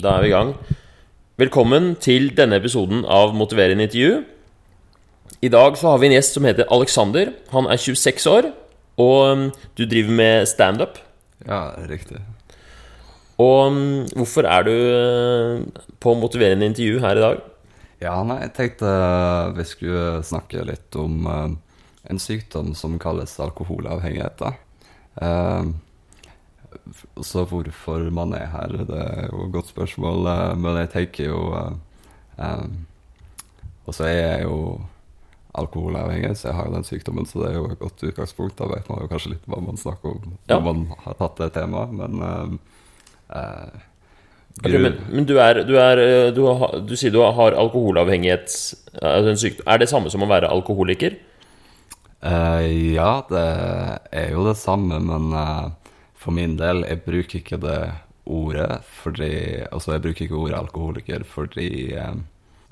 Da er vi i gang. Velkommen til denne episoden av Motiverende intervju. I dag så har vi en gjest som heter Alexander. Han er 26 år, og um, du driver med standup. Ja, riktig. Og um, hvorfor er du uh, på Motiverende intervju her i dag? Ja, nei, jeg tenkte uh, vi skulle snakke litt om uh, en sykdom som kalles alkoholavhengighet. da. Uh, så hvorfor man er her, det er jo et godt spørsmål, uh, men jeg tenker jo uh, um, Og så er jeg jo alkoholavhengig, så jeg har jo den sykdommen, så det er jo et godt utgangspunkt. Da vet man jo kanskje litt hva man snakker om når man har tatt det temaet, men um, uh, Okay, men, men du er, du, er uh, du, har, du sier du har alkoholavhengighet altså. Er det samme som å være alkoholiker? Uh, ja, det er jo det samme, men eh, for min del, jeg bruker ikke det ordet fordi Altså, jeg bruker ikke ordet alkoholiker fordi eh,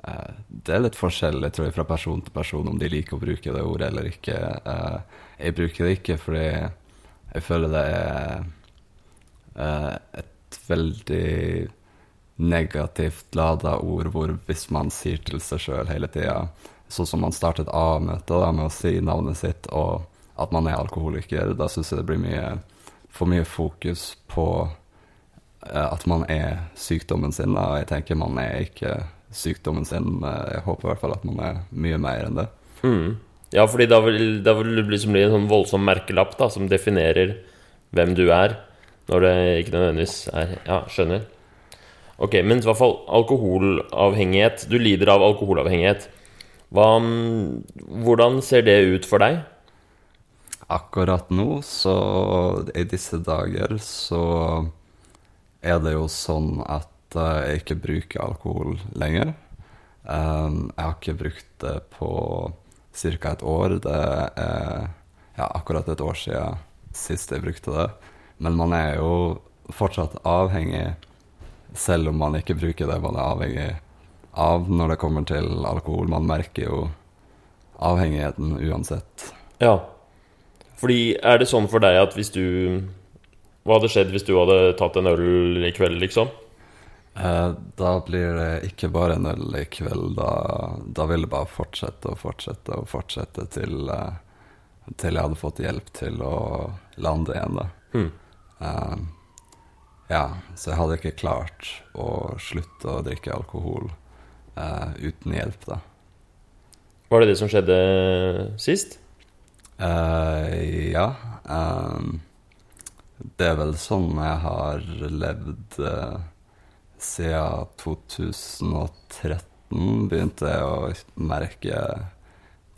eh, det er litt forskjellig, tror jeg, fra person til person om de liker å bruke det ordet eller ikke. Eh, jeg bruker det ikke fordi jeg føler det er eh, et veldig negativt lada ord hvor hvis man sier til seg sjøl hele tida Sånn som man startet A-møtet med å si navnet sitt og at man er alkoholiker, da syns jeg det blir mye, for mye fokus på eh, at man er sykdommen sin. Og jeg tenker man er ikke sykdommen sin. Jeg håper i hvert fall at man er mye mer enn det. Mm. Ja, fordi da vil, da vil det liksom bli en sånn voldsom merkelapp da, som definerer hvem du er, når det ikke nødvendigvis er Ja, skjønner. Ok, men i hvert fall alkoholavhengighet. Du lider av alkoholavhengighet. Hva, hvordan ser det ut for deg? Akkurat nå, så i disse dager, så er det jo sånn at eh, jeg ikke bruker alkohol lenger. Um, jeg har ikke brukt det på ca. et år. Det er ja, akkurat et år siden sist jeg brukte det. Men man er jo fortsatt avhengig, selv om man ikke bruker det man er avhengig av når det kommer til alkohol. Man merker jo avhengigheten uansett. Ja. Fordi er det sånn for deg at hvis du Hva hadde skjedd hvis du hadde tatt en øl i kveld, liksom? Eh, da blir det ikke bare en øl i kveld. Da, da vil det bare fortsette og fortsette og fortsette til, eh, til jeg hadde fått hjelp til å lande igjen, da. Hmm. Eh, ja, så jeg hadde ikke klart å slutte å drikke alkohol eh, uten hjelp, da. Var det det som skjedde sist? Eh, ja. Um, det er vel sånn jeg har levd uh, siden 2013. Begynte jeg å merke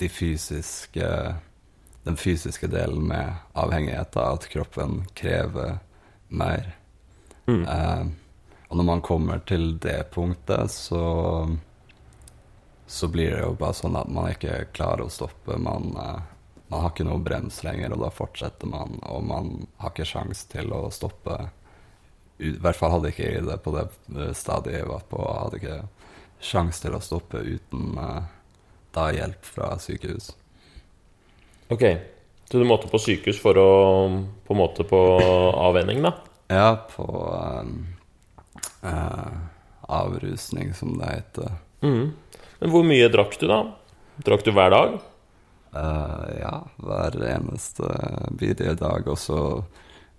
de fysiske den fysiske delen med avhengighet, da, at kroppen krever mer. Mm. Uh, og når man kommer til det punktet, så så blir det jo bare sånn at man ikke klarer å stoppe. Man, eh, man har ikke noe brems lenger, og da fortsetter man. Og man har ikke sjans til å stoppe. I hvert fall hadde ikke jeg det på det eh, stadiet jeg var på. Jeg hadde ikke sjans til å stoppe uten eh, da hjelp fra sykehus. Ok, så du måtte på sykehus for å På en måte på avvenning, da? Ja, på eh, eh, avrusning, som det heter. Mm. Men hvor mye drakk du, da? Drakk du hver dag? Eh, ja, hver eneste bidige dag. Og så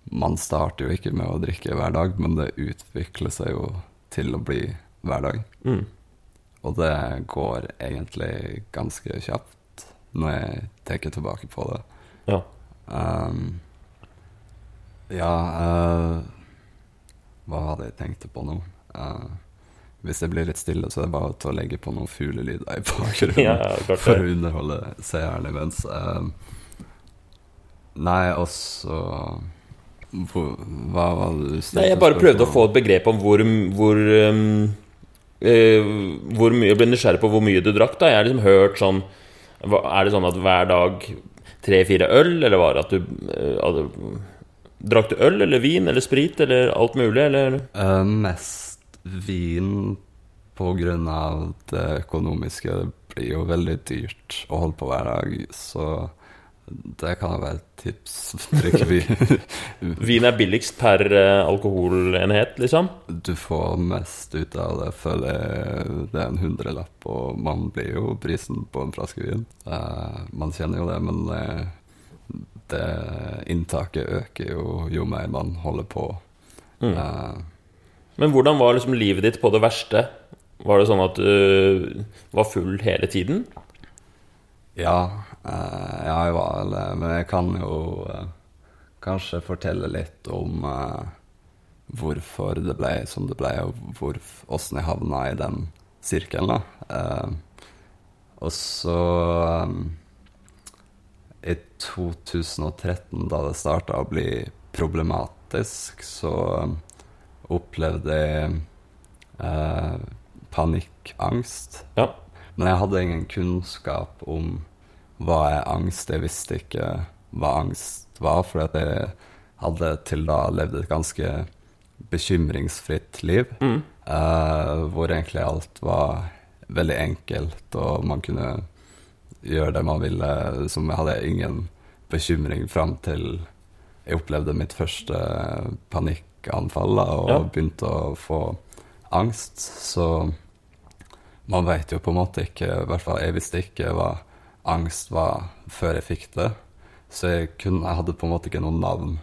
Man starter jo ikke med å drikke hver dag, men det utvikler seg jo til å bli hver dag. Mm. Og det går egentlig ganske kjapt når jeg tenker tilbake på det. Ja. Um, ja uh, Hva hadde jeg tenkt på nå? Eh, hvis det blir litt stille, så er det bare til å legge på noen fuglelyder i bakgrunnen. Ja, for å underholde seeren imens. Uh, nei, og så Hva var det du stilte Nei, jeg bare prøvde å få et begrep om hvor Hvor, um, uh, hvor mye Jeg ble nysgjerrig på hvor mye du drakk, da. Jeg har liksom hørt sånn Er det sånn at hver dag tre-fire øl, eller var det at du uh, Drakk du øl eller vin eller sprit eller alt mulig, eller? Uh, mest vin av det økonomiske. Det blir jo veldig dyrt å holde på hver dag, så Det kan være et tips. Drikke vin. Vin er billigst per eh, alkoholenhet, liksom. Du får mest ut av det, føler jeg. Det er en hundrelapp, og man blir jo prisen på en flaske vin. Eh, man kjenner jo det, men eh, det inntaket øker jo jo mer man holder på. Mm. Men hvordan var liksom livet ditt på det verste? Var det sånn at du var full hele tiden? ja, eh, ja, jeg var vel det, men jeg kan jo eh, kanskje fortelle litt om eh, hvorfor det ble som det ble, og åssen jeg havna i den sirkelen. da. Og så I 2013, da det starta å bli problematisk, så opplevde jeg eh, panikkangst. Ja. Men jeg hadde ingen kunnskap om hva er angst. Jeg visste ikke hva angst var, for jeg hadde til da levd et ganske bekymringsfritt liv. Mm. eh, hvor egentlig alt var veldig enkelt, og man kunne gjøre det man ville. Som jeg hadde ingen bekymring fram til jeg opplevde mitt første panikkanfall da, og Ja. begynte å få angst. Så man vet jo på en måte ikke I hvert fall jeg visste ikke hva angst var før jeg fikk det. Så jeg, kunne, jeg hadde på en måte ikke noe navn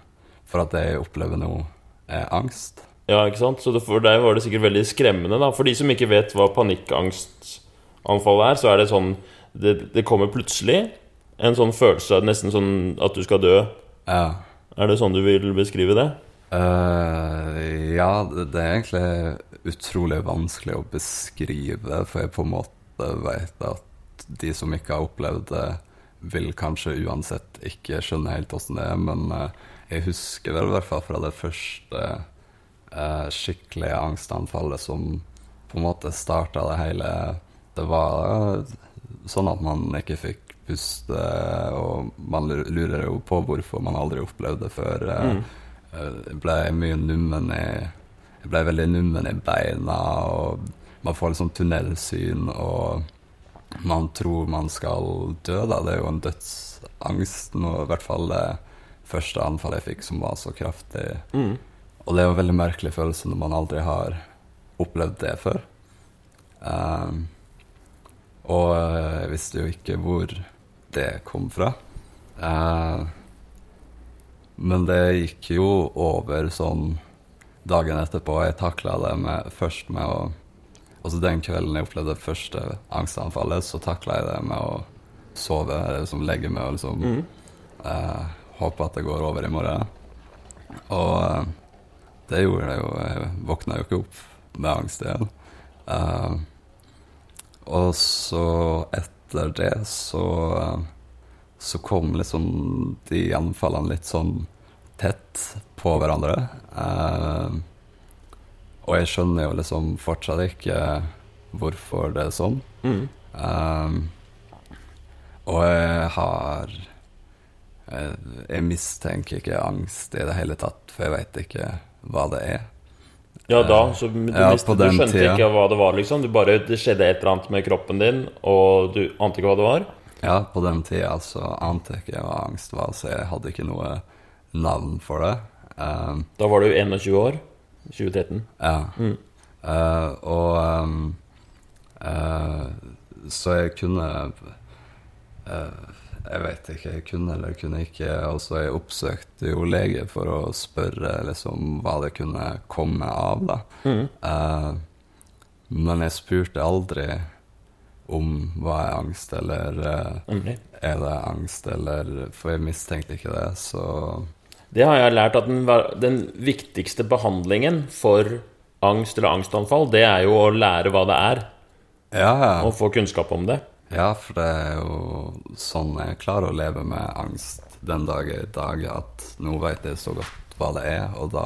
for at det jeg opplever nå, er angst. Ja, ikke sant? Så for deg var det sikkert veldig skremmende. da For de som ikke vet hva panikkangstanfall er, så er det sånn det, det kommer plutselig. En sånn følelse av nesten sånn at du skal dø. Ja. Er det sånn du vil beskrive det? Eh, ja, det, er egentlig utrolig vanskelig å beskrive, for jeg på en måte vet at de som ikke har opplevd det, vil kanskje uansett ikke skjønne helt åssen det er, men uh, jeg husker vel i hvert fall fra det første uh, skikkelige angstanfallet som på en måte starta det hele. Det var sånn at man ikke fikk puste, og man lurer jo på hvorfor man aldri opplevde det før. Mm. Jeg ble mye nummen i Jeg ble veldig nummen i beina, og man får sånn tunnelsyn, og man tror man skal dø, da. Det er jo en dødsangst, nå, i hvert fall det første anfallet jeg fikk som var så kraftig. Mm. Og det er jo en veldig merkelig følelse når man aldri har opplevd det før. Um, og jeg visste jo ikke hvor det kom fra. Eh, men det gikk jo over sånn dagen etterpå. Jeg takla det med, først med å Altså den kvelden jeg opplevde det første angstanfallet, så takla jeg det med å sove, liksom legge meg og liksom Mm. eh, håpe at det går over i morgen. Og eh, det gjorde det jo. Jeg våkna jo ikke opp med angst igjen. Eh, og så etter det så eh, så kom liksom de anfallene litt sånn tett på hverandre. Eh, og jeg skjønner jo liksom fortsatt ikke hvorfor det er sånn. Mm. Um, og jeg har jeg, jeg mistenker ikke angst i det hele tatt, for jeg veit ikke hva det er. Ja, da. Så du, Ja, miste, du skjønte tida. ikke hva det var, liksom? Du bare, det skjedde et eller annet med kroppen din, og du ante ikke hva det var? Ja, på den tida så ante jeg ikke hva angst var, så jeg hadde ikke noe navn for det. Um, Da var du 21 år? 2013? ja. Mm. Uh, og um, uh, Så jeg kunne uh, Jeg vet ikke, jeg kunne eller kunne ikke. Altså, jeg oppsøkte jo lege for å spørre liksom hva det kunne komme av, da. Mm. Men jeg spurte aldri om hva er angst, eller eh, Nemlig. er det angst, eller For jeg mistenkte ikke det, så Det har jeg lært at den, den viktigste behandlingen for angst eller angstanfall, det er jo å lære hva det er, Ja, ja. og få kunnskap om det. Ja, for det er jo sånn jeg klarer å leve med angst den dag i dag, at nå vet jeg så godt hva det er, og da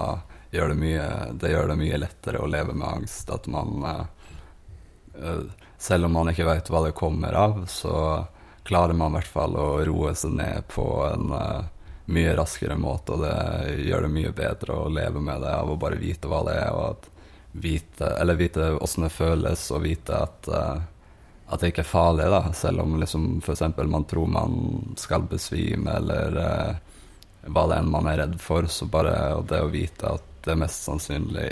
gjør det mye, det gjør det mye lettere å leve med angst. At man eh, Selv om man ikke vet hva det kommer av, så klarer man i hvert fall å roe seg ned på en eh, mye raskere måte, og det gjør det mye bedre å leve med det av å bare vite hva det er, og vite, eller vite åssen det føles, og vite at eh, at det ikke er farlig, da, selv om liksom f.eks. man tror man skal besvime, eller eh, hva det enn man er redd for. Så bare det å vite at det er mest sannsynlig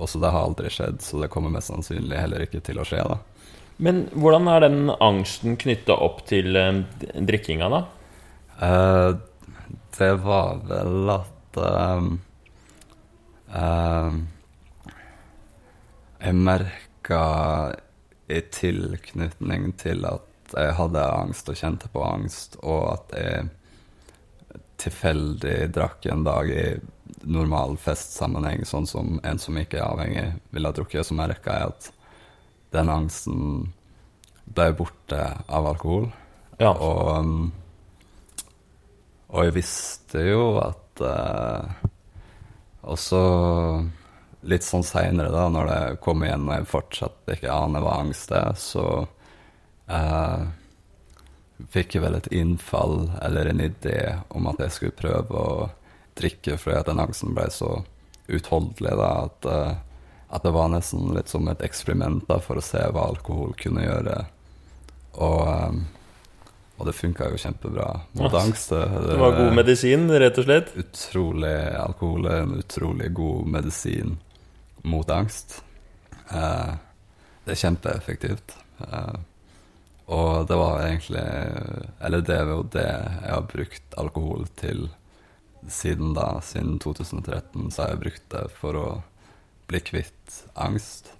Også det har aldri skjedd, så det kommer mest sannsynlig heller ikke til å skje, da. Men hvordan er den angsten knytta opp til eh, drikkinga, da? Uh, det var vel at uh, uh, Jeg merka i tilknytning til at jeg hadde angst og kjente på angst, og at jeg tilfeldig drakk en dag i normal festsammenheng, sånn som en som ikke er avhengig, ville ha drukket, så merka jeg at den angsten ble borte av alkohol. Ja. Og, um, og jeg visste jo at uh, Også litt sånn seinere, da, når det kom igjen og jeg fortsatt ikke aner hva angst er, så uh, fikk jeg vel et innfall eller en idé om at jeg skulle prøve å drikke fordi at den angsten ble så utholdelig da, at, uh, at det var nesten litt som et eksperiment da, for å se hva alkohol kunne gjøre. Og, um, og det funka jo kjempebra mot Ja. angst. Det, Det var god medisin, rett og slett? Utrolig alkohol er en utrolig god medisin mot angst. Eh, det er kjempeeffektivt. Eh, og det var egentlig Eller det er jo det jeg har brukt alkohol til siden da. Siden 2013 så har jeg brukt det for å bli kvitt angst.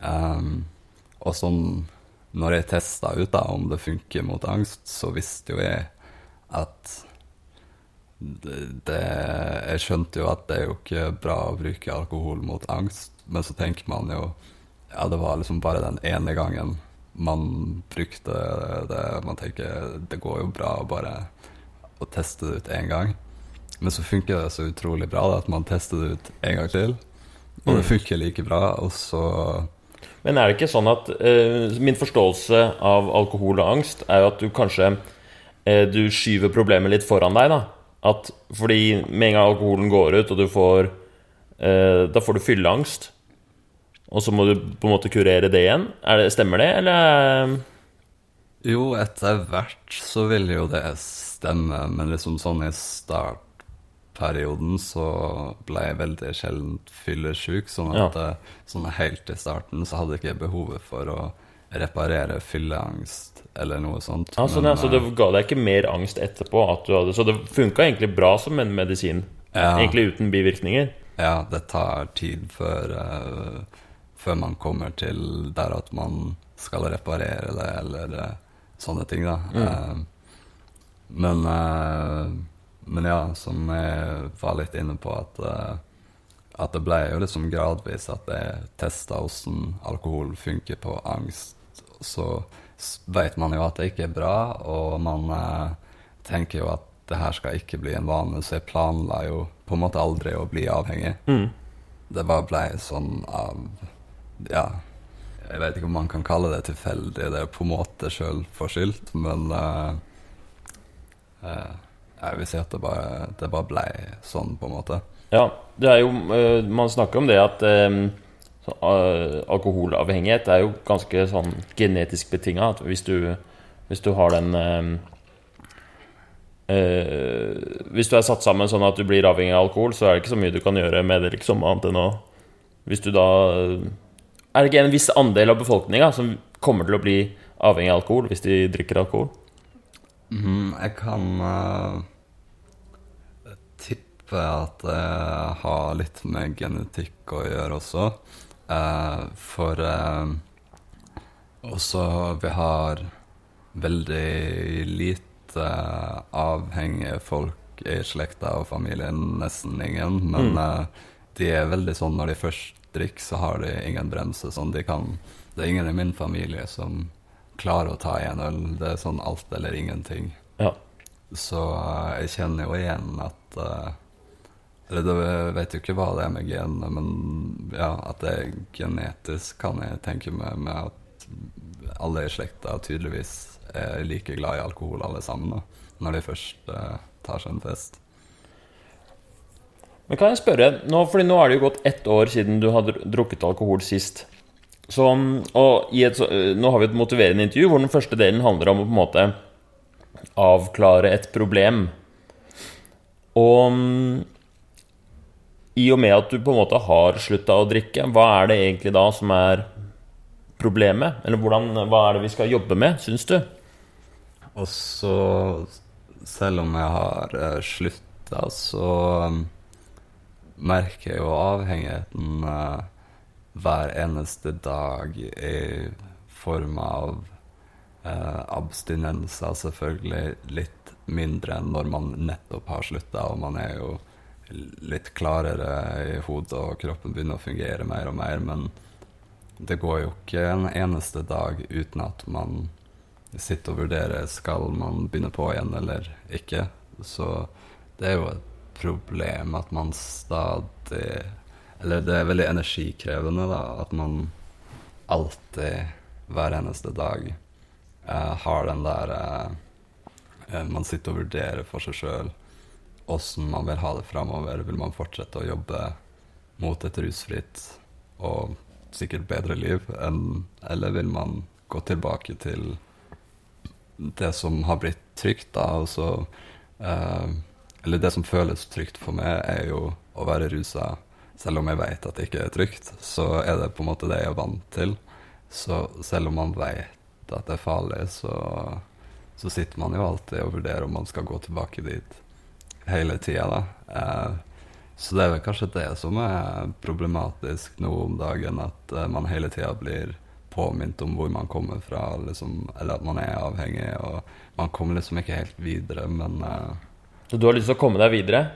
Um, og sånn når jeg testa ut da om det funker mot angst, så visste jo jeg at det, det, Jeg skjønte jo at det er jo ikke bra å bruke alkohol mot angst, men så tenker man jo Ja, det var liksom bare den ene gangen man brukte det. Man tenker det går jo bra å bare å teste det ut én gang. Men så funker det så utrolig bra da, at man tester det ut en gang til. Og det Mm. funker like bra, og så Men er det ikke sånn at uh, Min forståelse av alkohol og angst er jo at du kanskje uh, Du skyver problemet litt foran deg, da. At fordi med en gang alkoholen går ut, og du får uh, Da får du fylleangst. Og så må du på en måte kurere det igjen. Det, stemmer det, eller? Jo, etter hvert så vil jo det stemme, men liksom sånn i startperioden så ble jeg veldig sjelden fyllesyk, sånn at ja. sånn helt i starten så hadde jeg ikke behovet for å reparere fylleangst eller noe sånt. Ja, men, ja, så det ga deg ikke mer angst etterpå? Hadde, så det funka egentlig bra som en medisin? Ja. Egentlig uten bivirkninger? Ja, det tar tid før, uh, før man kommer til der at man skal reparere det, eller uh, sånne ting, da. Eh, men, eh, men ja, som jeg var litt inne på, at, eh, at det ble jo liksom gradvis at jeg testa åssen alkohol funker på angst. Så vet man jo at det ikke er bra, og man eh, tenker jo at det her skal ikke bli en vane, så jeg planla jo på en måte aldri å bli avhengig. Mm. Det bare ble sånn av Ja, jeg vet ikke om man kan kalle det tilfeldig. Det er på en måte sjølforskyldt, men eh, eh, jeg vil si at det bare, det bare ble sånn, på en måte. Ja, det er jo eh, Man snakker om det at eh, så, eh, alkoholavhengighet er jo ganske sånn genetisk betinga. Hvis hvis du har den eh, Hvis du er satt sammen sånn at du blir avhengig av alkohol, så er det ikke så mye du kan gjøre med det, liksom, annet enn å Hvis du da Er det ikke en viss andel av befolkninga som kommer til å bli avhengig av alkohol hvis de drikker alkohol? Mhm, jeg kan uh, tippe at det har litt med genetikk å gjøre også. Uh, for uh, også vi har veldig lite avhengige folk i slekta og familien, nesten ingen. Men Mm. de er veldig sånn når de først drikker, så har de ingen bremse. Sånn, de kan, det er ingen i min familie som klarer å ta en øl. Det er sånn alt eller ingenting. Ja. Så eh, jeg kjenner jo igjen at eh, Eller jeg vet jo ikke hva det er med genene, men ja, at det er genetisk, kan jeg tenke meg med at alle i slekta tydeligvis er like glad i alkohol alle sammen, da, når de først eh, tar seg en fest. Men kan jeg spørre, nå, fordi nå er det jo gått ett år siden du har drukket alkohol sist. Så, og i et, nå har vi et motiverende intervju hvor den første delen handler om å på en måte avklare et problem. Og mm, i og med at du på en måte har slutta å drikke, hva er det egentlig da som er problemet? Eller hvordan, hva er det vi skal jobbe med, syns du? Og så, selv om jeg har uh, slutta, så um, merker jeg jo avhengigheten eh, hver eneste dag i form av eh, abstinenser, selvfølgelig litt mindre enn når man nettopp har slutta, og man er jo litt klarere i hodet, og kroppen begynner å fungere mer og mer, men det går jo ikke en eneste dag uten at man sitter og vurderer skal man begynne på igjen eller ikke. Så det er jo et problem at man stadig Eller det er veldig energikrevende, da, at man alltid, hver eneste dag, eh, har den der eh, Man sitter og vurderer for seg sjøl åssen man vil ha det framover. Vil man fortsette å jobbe mot et rusfritt og sikkert bedre liv, enn, eller vil man gå tilbake til det som har blitt trygt, da, og så eh, Eller det som føles trygt for meg, er jo å være rusa. Selv om jeg vet at det ikke er trygt, så er det på en måte det jeg er vant til. Så selv om man vet at det er farlig, så, så sitter man jo alltid og vurderer om man skal gå tilbake dit hele tida, da. Eh, så det er vel kanskje det som er problematisk nå om dagen, at eh, man hele tida blir påminnet om hvor man kommer fra, liksom, eller at man er avhengig. og Man kommer liksom ikke helt videre, men eh, Så du har lyst til å komme deg videre?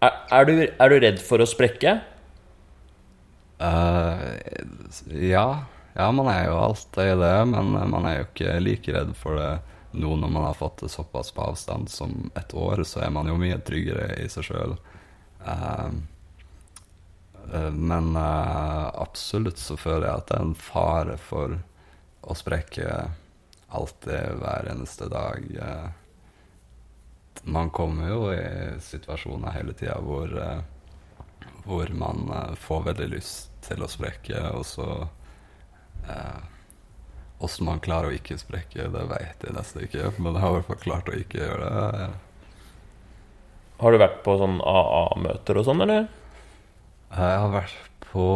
Er, er, du, er du redd for å sprekke? Eh, ja, ja, man er jo alltid det, men man er jo ikke like redd for det nå når man har fått det såpass på avstand som et år, så er man jo mye tryggere i seg sjøl. men uh, absolutt så føler jeg at det er en fare for å sprekke alltid hver eneste dag. eh. man kommer jo i situasjoner hele tida hvor, eh, hvor man eh, får veldig lyst til å sprekke, og så eh, Åssen man klarer å ikke sprekke, det vet jeg nesten ikke, men jeg har i hvert fall klart å ikke gjøre det. Har du vært på sånn AA-møter og sånn, eller? Jeg har vært på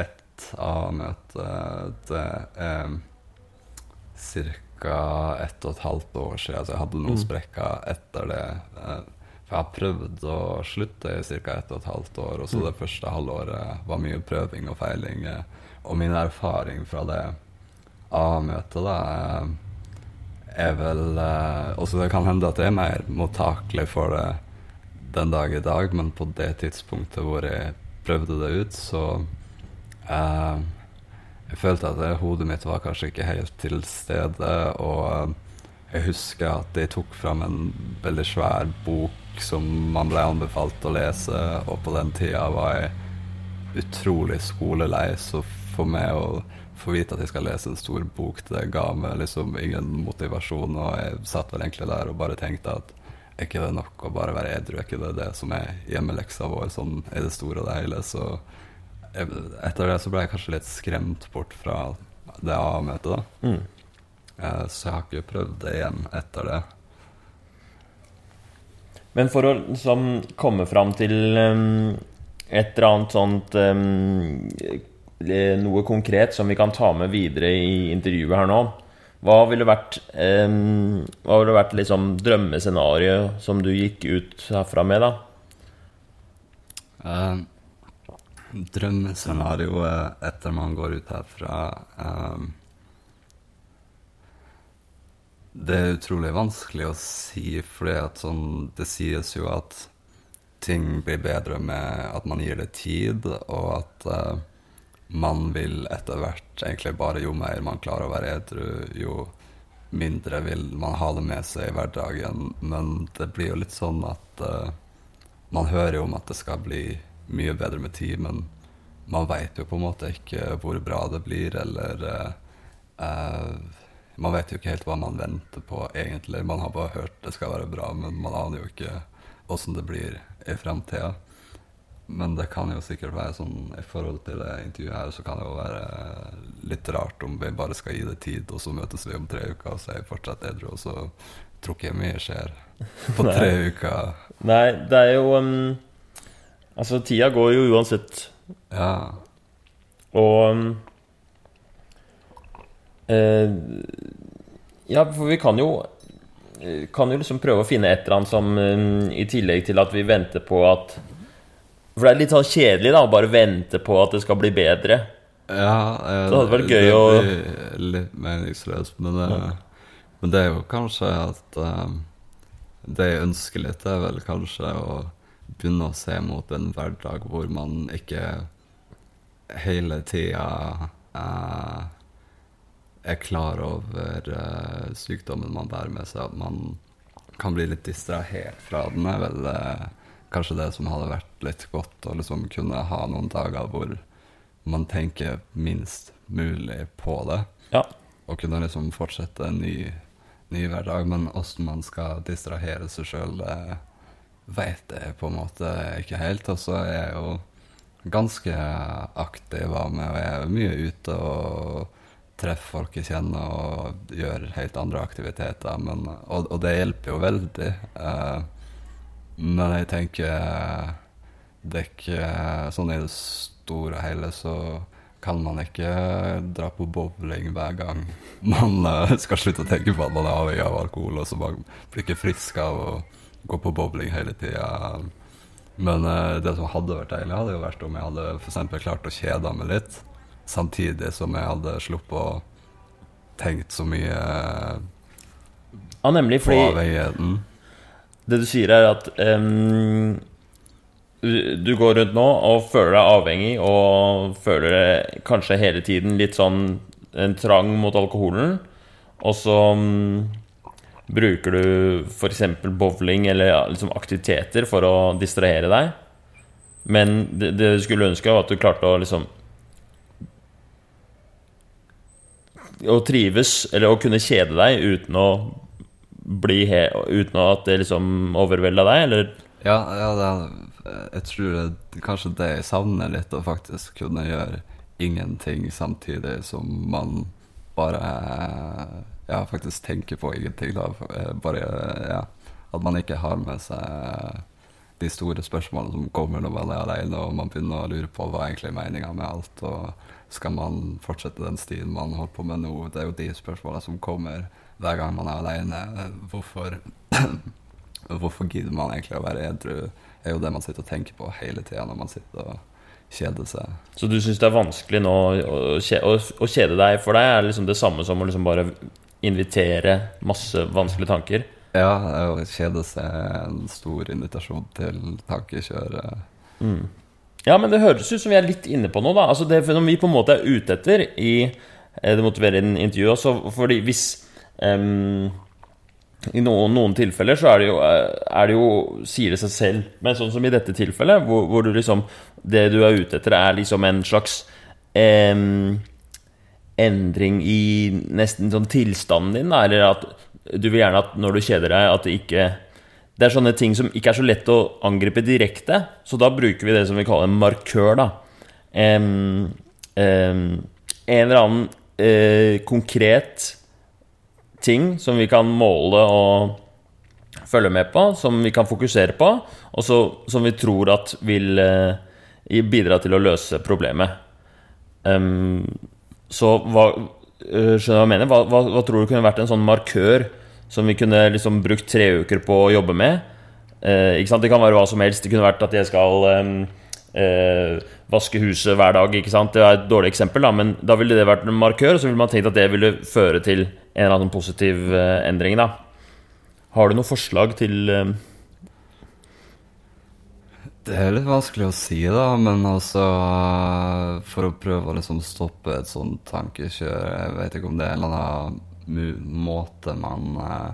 ett AA-møte. Det er ca. ett og et halvt år siden, så jeg hadde noen Mm. sprekker etter det. For jeg har prøvd å slutte i ca. ett og et halvt år, og så Mm. det første halvåret var mye prøving og feiling. eh, Og min erfaring fra det A-møtet, da, eh, er vel eh, Også det kan hende at jeg er mer mottakelig for det den dag i dag, men på det tidspunktet hvor jeg prøvde det ut, så eh, Jeg følte at det, hodet mitt var kanskje ikke helt til stede, og jeg husker at jeg tok fram en veldig svær bok som man ble anbefalt å lese, og på den tida var jeg utrolig skolelei, så for meg å få vite at jeg skal lese en stor bok, det ga meg liksom ingen motivasjon, og jeg satt vel egentlig der og bare tenkte at er ikke det nok å bare være edru? Er ikke det det som er hjemmeleksa vår sånn i det store og det hele? Så jeg, etter det så ble jeg kanskje litt skremt bort fra det A-møtet, da. Mm. Eh, Så jeg har ikke prøvd det igjen etter det. Men for å liksom komme fram til um, et eller annet sånt um, Noe konkret som vi kan ta med videre i intervjuet her nå. Hva ville vært um, Hva ville vært liksom drømmescenarioet som du gikk ut herfra med, da? Uh, drømmescenarioet etter man går ut herfra eh, Det er utrolig vanskelig å si, fordi sånn Det sies jo at ting blir bedre med at man gir det tid, og at uh, man vil etter hvert egentlig bare Jo mer man klarer å være edru, jo mindre vil man ha det med seg i hverdagen. Men det blir jo litt sånn at uh, man hører jo om at det skal bli mye bedre med tid, men man veit jo på en måte ikke hvor bra det blir, eller uh, Man vet jo ikke helt hva man venter på, egentlig. Man har bare hørt det skal være bra, men man aner jo ikke åssen det blir i framtida. men det kan jo sikkert være sånn i forhold til det intervjuet her, så kan det jo være litt rart om vi bare skal gi det tid, og så møtes vi om tre uker, og så er jeg fortsatt edru, og så tror ikke jeg mye skjer på Nei. tre uker. Nei, det er jo um, Altså, tida går jo uansett, Ja. og um, Ja, for vi kan jo eh, Kan jo liksom prøve å finne et eller annet som um, I tillegg til at vi venter på at For det er litt sånn kjedelig da å bare vente på at det skal bli bedre. Ja, eh, Det hadde vært gøy å- Litt meningsløst, men, ja. men det er jo kanskje at um, Det jeg ønsker litt, er vel kanskje å begynne å se mot en hverdag hvor man ikke hele tida eh, er klar over uh, sykdommen man bærer med seg. At man kan bli litt distrahert fra den, er vel uh, kanskje det som hadde vært litt godt. Å liksom kunne ha noen dager hvor man tenker minst mulig på det. Ja. Og kunne liksom fortsette en ny, ny hverdag. Men åssen man skal distrahere seg sjøl, veit jeg på en måte ikke helt. Og så er jeg jo ganske aktiv av meg, og jeg er mye ute og treffer folk jeg kjenner og gjøre helt andre aktiviteter. Men, og, og det hjelper jo veldig. Eh, men jeg tenker det er ikke sånn i det store og hele så kan man ikke dra på bowling hver gang man eh, skal slutte å tenke på at man er avhengig av alkohol, og så man blir ikke frisk av å gå på bowling hele tida. Men eh, det som hadde vært deilig, hadde jo vært om jeg hadde eksempel klart å kjede meg litt, samtidig som jeg hadde sluppet å tenkt så mye eh, ja, nemlig på avhengigheten. Det du sier, er at um, du, går rundt nå og føler deg avhengig og føler deg kanskje hele tiden litt sånn en trang mot alkoholen. Og så um, bruker du f.eks. bowling eller liksom aktiviteter for å distrahere deg. Men det, det du skulle ønske, var at du klarte å liksom Å trives, eller å kunne kjede deg uten å bli he uten at det liksom overvelda deg, eller? Ja, ja er, jeg tror det, kanskje det jeg savner litt, å faktisk kunne gjøre ingenting samtidig som man bare ja, faktisk tenker på ingenting. Da. Bare ja, at man ikke har med seg de store spørsmålene som kommer når man er alene, og man begynner å lure på hva egentlig er meninga med alt. og Skal man fortsette den stien man holder på med nå? Det er jo de spørsmålene som kommer hver gang man er alene. Hvorfor, hvorfor gidder man egentlig å være edru? er jo det man sitter og tenker på hele tida når man sitter og kjeder seg. Så du syns det er vanskelig nå å, å kjede deg? For deg er det liksom det samme som å liksom bare invitere masse vanskelige tanker? Ja, å kjede seg en stor invitasjon til tankekjør. Mm. Ja, men det høres ut som vi er litt inne på noe, da. Altså det som vi på en måte er ute etter i eh, det motiverende intervjuet også, fordi hvis um, I noen, noen tilfeller så er det, jo, eh, er det jo Sier det seg selv. Men sånn som i dette tilfellet, hvor, hvor du liksom Det du er ute etter, er liksom en slags em, endring i nesten sånn tilstanden din, eller at du vil gjerne at når du kjeder deg, at det ikke Det er sånne ting som ikke er så lett å angripe direkte, så da bruker vi det som vi kaller en markør, da. Um, um, en eller annen uh, konkret ting som vi kan måle og følge med på, som vi kan fokusere på, og så, som vi tror at vil uh, bidra til å løse problemet. Um, så hva øh, Skjønner du hva jeg mener? Hva, hva, hva tror du kunne vært en sånn markør som vi kunne liksom brukt tre uker på å jobbe med? Eh? Det kan være hva som helst. Det kunne vært at jeg skal eh, vaske huset hver dag. Det er et dårlig eksempel, da, men da ville det vært en markør, og så ville man tenkt at det ville føre til en eller annen positiv eh, endring. da Har du noe forslag til eh, Det er litt vanskelig å si, da, men altså For å prøve å liksom stoppe et sånt tankekjør Jeg vet ikke om det er en eller annen måte man eh,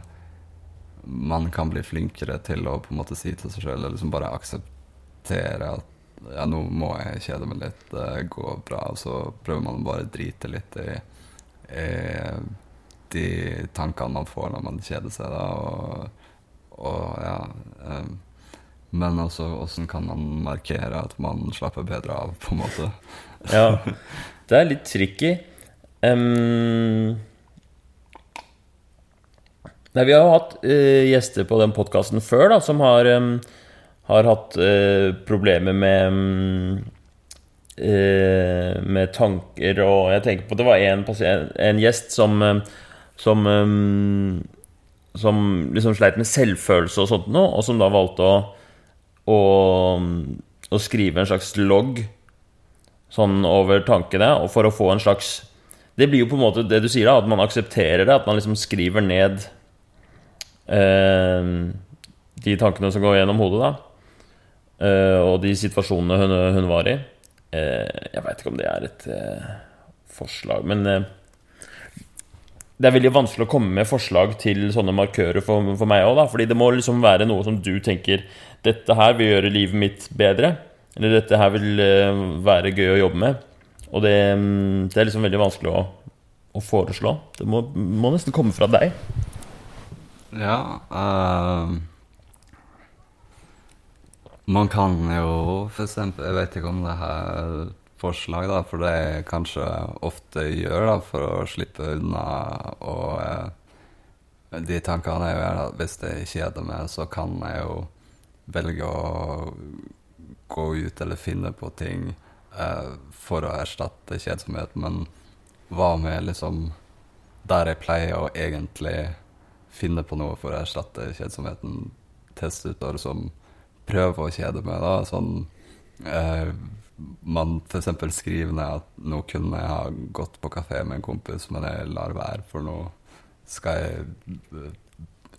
Man kan bli flinkere til å på en måte si til seg sjøl, eller liksom bare akseptere at ja, nå må jeg kjede meg litt, det går bra, og så prøver man bare å drite litt i, i de tankene man får når man kjeder seg, da, og, og ja Um, Men også åssen kan man markere at man slapper bedre av, på en måte? Ja, det er litt tricky. Em, nei, vi har jo hatt uh, gjester på den podkasten før da, som har, um, har hatt uh, problemer med um, uh, Med tanker og Jeg tenker på Det var en, en gjest som Som um, Som liksom sleit med selvfølelse og sånt noe, og som da valgte å å, å skrive en slags logg sånn over tankene, og for å få en slags Det blir jo på en måte det du sier, da, at man aksepterer det. At man liksom skriver ned de tankene som går gjennom hodet, da. Eh, og de situasjonene hun, hun var i. Eh, jeg veit ikke om det er et eh, forslag, men det er veldig vanskelig å komme med forslag til sånne markører for, for meg òg, fordi det må liksom være noe som du tenker Dette her vil gjøre livet mitt bedre. Eller dette her vil være gøy å jobbe med. Og det, mm, det er liksom veldig vanskelig å, å foreslå. Det må, må nesten komme fra deg. Ja uh, Man kan jo eksempel Jeg vet ikke om det her er forslag, da, for det jeg kanskje ofte gjør da, for å slippe unna og uh, De tankene er gjør, at hvis jeg kjeder meg, så kan jeg jo velge å gå ut eller finne på ting uh, for å erstatte kjedsomhet, men hva med liksom Der jeg pleier å egentlig finne på noe for å erstatte kjedsomheten, teste ut noe som prøver å kjede meg, da. Sånn eh, Man f.eks. skriver ned at nå kunne jeg ha gått på kafé med en kompis, men jeg lar være, for nå skal jeg eh,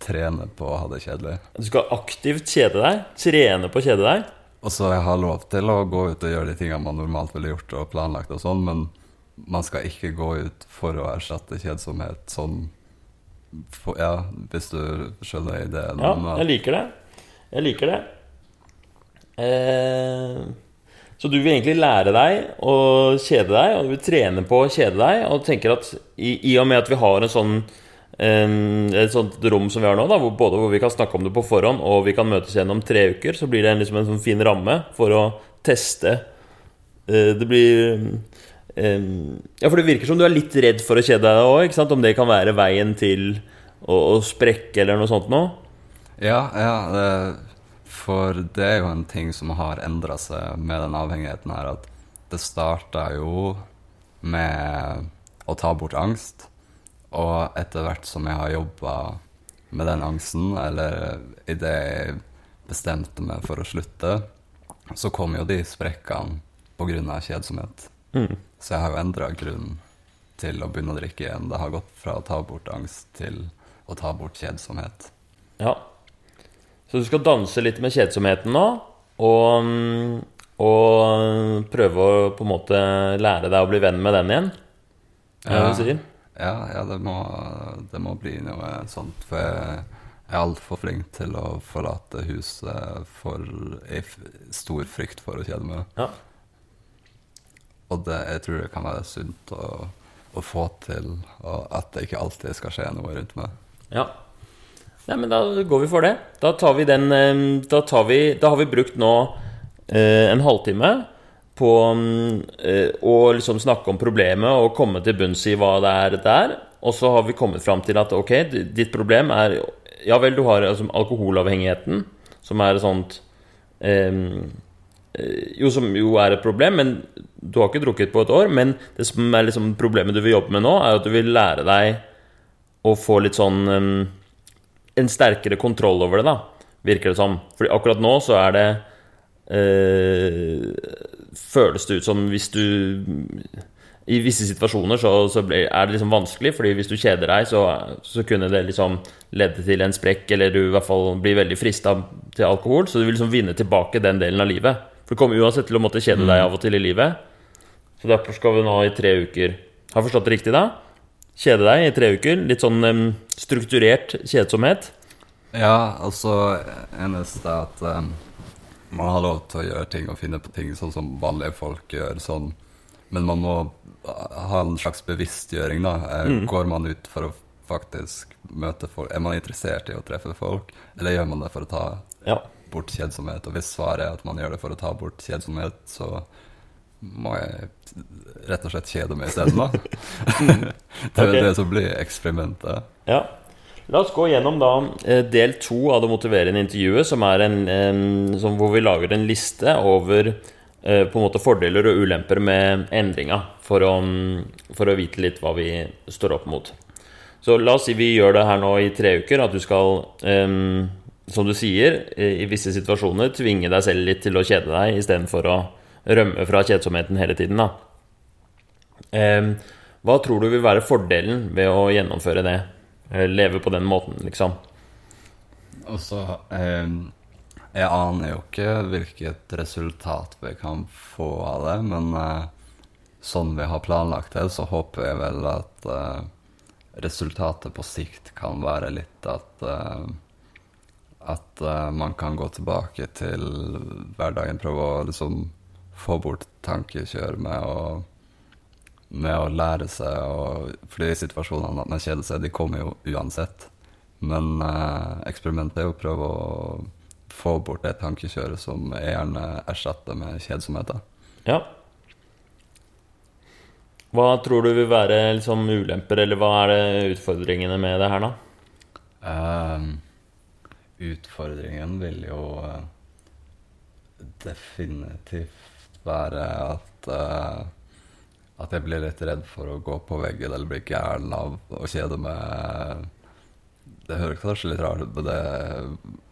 trene på å ha det kjedelig. Du skal aktivt kjede deg. Trene på å kjede deg. Og så jeg har lov til å gå ut og gjøre de tingene man normalt ville gjort og planlagt og sånn, men man skal ikke gå ut for å erstatte kjedsomhet sånn for, Ja, hvis du skjønner ideen. Ja, at- jeg liker det. Jeg liker det. Eh, så du vil egentlig lære deg å kjede deg, og du vil trene på å kjede deg, og tenker at i, i og med at vi har en sånn en, et sånt rom som vi har nå, da, hvor, både hvor vi kan snakke om det på forhånd, og vi kan møtes igjen om tre uker, så blir det en, liksom en sånn fin ramme for å teste. Eh, det blir eh, Ja, for det virker som du er litt redd for å kjede deg òg, om det kan være veien til å, å sprekke eller noe sånt noe. Ja, ja. Det, for det er jo en ting som har endra seg med den avhengigheten her, at det starta jo med å ta bort angst. Og etter hvert som jeg har jobba med den angsten, eller idet jeg bestemte meg for å slutte, så kom jo de sprekkene pga. kjedsomhet. Mm. Så jeg har jo endra grunnen til å begynne å drikke igjen. Det har gått fra å ta bort angst til å ta bort kjedsomhet. Ja. Så du skal danse litt med kjedsomheten nå, og, mm, og prøve å på en måte lære deg å bli venn med den igjen? Er det det du sier? Ja, ja det, må, det må bli noe sånt. For jeg er altfor flink til å forlate huset for i stor frykt for å kjede meg. Ja. Og det, jeg tror det kan være sunt å, å få til, og at det ikke alltid skal skje noe rundt meg. ja. Nei, men da går vi for det. Da den Da, vi, da har vi brukt nå eh, en halvtime på eh, å liksom snakke om problemet og komme til bunns i hva det er der. Og så har vi kommet fram til at ok, ditt problem er Ja vel, du har altså, alkoholavhengigheten, som er et sånt eh, Jo, som jo er et problem, men du har ikke drukket på et år. Men det som er liksom problemet du vil jobbe med nå, er at du vil lære deg å få litt sånn um, En sterkere kontroll over det, da, virker det som. Fordi akkurat nå så er det uh, Føles det ut som hvis du I visse situasjoner så, så er det liksom vanskelig, fordi hvis du kjeder deg, så, så kunne det liksom lede til en sprekk, eller du i hvert fall blir veldig frista til alkohol. Så du vil liksom vinne tilbake den delen av livet. For du kommer uansett til å måtte kjede deg av og til i livet. Så derfor skal vi nå i tre uker Har jeg forstått det riktig, da? Kjede deg i tre uker. Litt sånn um, strukturert kjedsomhet. Ja, altså eneste er at um, man har lov til å gjøre ting og finne på ting sånn som vanlige folk gjør. sånn Men man må ha en slags bevisstgjøring, da. Mm. Går man ut for å faktisk møte folk? Er man interessert i å treffe folk, eller gjør man det for å ta Ja. Bort kjedsomhet. Og hvis svaret er at man gjør det for å ta bort kjedsomhet, så må jeg rett og slett kjede meg isteden, da. det er okay. det som blir eksperimentet. Ja. La oss gå gjennom da eh, del to av det motiverende intervjuet, som er en, en som hvor vi lager en liste over eh, på en måte fordeler og ulemper med endringa, for for å vite litt hva vi står opp mot. Så la oss si vi gjør det her nå i tre uker, at du skal, eh, som du sier, i visse situasjoner tvinge deg selv litt til å kjede deg istedenfor å rømme fra kjedsomheten hele tiden. Eh, hva tror du vil være fordelen ved å gjennomføre det? Eh, Leve på den måten, liksom. Og så eh, Jeg aner jo ikke hvilket resultat vi kan få av det, men eh, sånn vi har planlagt det, så håper jeg vel at eh, resultatet på sikt kan være litt at eh, At uh, man kan gå tilbake til hverdagen, prøve å liksom få bort tankekjør med å med å lære seg å For de situasjonene at man kjeder seg, de kommer jo uansett. Men uh, eksperimentet er jo å prøve å få bort det tankekjøret som jeg gjerne erstatter med kjedsomhet. Ja. Hva tror du vil være liksom ulemper, eller hva er det utfordringene med det her, da? Eh, utfordringen vil jo eh, definitivt være at uh, at jeg blir litt redd for å gå på veggen eller bli gæren av å kjede meg. Det høres kanskje litt rart ut, på det,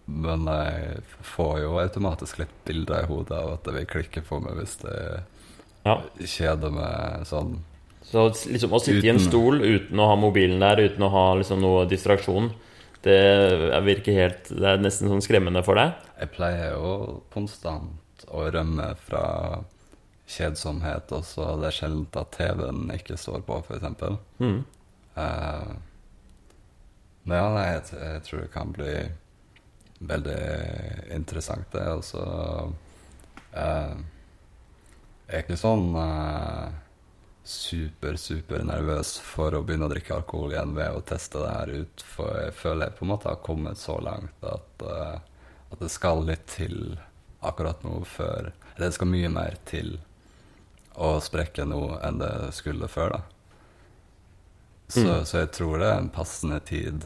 men jeg får jo automatisk litt bilder i hodet av at det vil klikke for meg hvis det Ja. kjeder meg sånn. Så liksom å sitte i en stol uten å ha mobilen der, uten å ha liksom noe distraksjon, det virker helt Det er nesten sånn skremmende for deg. Jeg pleier jo konstant å rømme fra kjedsomhet, også. det er sjelden at TV-en ikke står på, f.eks. Mm. Uh, men ja, nei, jeg, jeg tror det kan bli veldig interessant, det. Og så uh, Jeg er ikke sånn eh, super, super nervøs for å begynne å drikke alkohol igjen ved å teste det her ut, for jeg føler jeg på en måte har kommet så langt at, uh, at det skal litt til akkurat nå før Eller det skal mye mer til å sprekke nå enn det skulle før, da. Så, Mm. så jeg tror det er en passende tid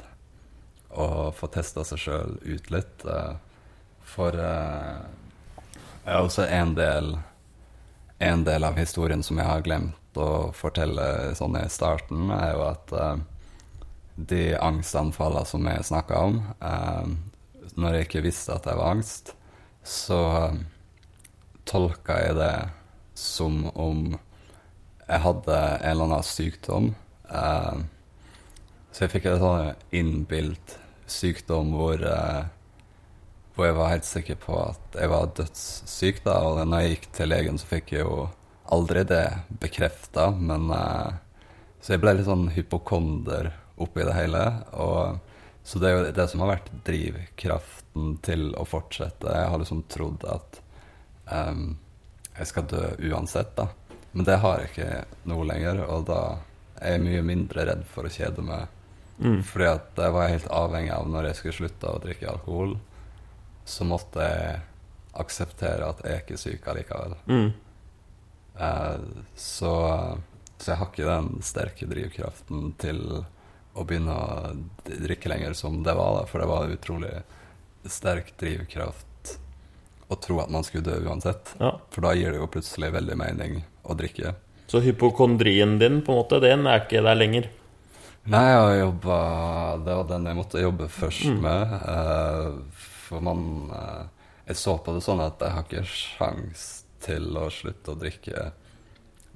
å få testa seg sjøl ut litt. Uh, for uh, jeg er også en del En del av historien som jeg har glemt å fortelle sånn i starten, er jo at uh, de angstanfallene som jeg snakka om uh, Når jeg ikke visste at det var angst, så eh, tolka jeg det som om jeg hadde en eller annen sykdom. Uh, så jeg fikk en sånn innbilt sykdom hvor, eh, hvor jeg var helt sikker på at jeg var dødssyk. da, Og når jeg gikk til legen, så fikk jeg jo aldri det bekrefta. Men eh, Så jeg ble litt sånn hypokonder oppi det hele. Og, så det er jo det som har vært drivkraften til å fortsette. Jeg har liksom trodd at um, jeg skal dø uansett, da. Men det har jeg ikke nå lenger, og da er jeg mye mindre redd for å kjede meg. Mm. Fordi at det var jeg helt avhengig av når jeg skulle slutte å drikke alkohol. Så måtte jeg akseptere at jeg er ikke syk allikevel. Mm. Uh, så, så jeg har ikke den sterke drivkraften til å begynne å drikke lenger som det var, da. For det var utrolig sterk drivkraft å tro at man skulle dø uansett. Ja. For da gir det jo plutselig veldig mening å drikke. Så hypokondrien din, på en måte, den er ikke der lenger. Nei, jeg har jobba Det var den jeg måtte jobbe først Mm. med. eh, for man eh, Jeg så på det sånn at jeg har ikke sjans til å slutte å drikke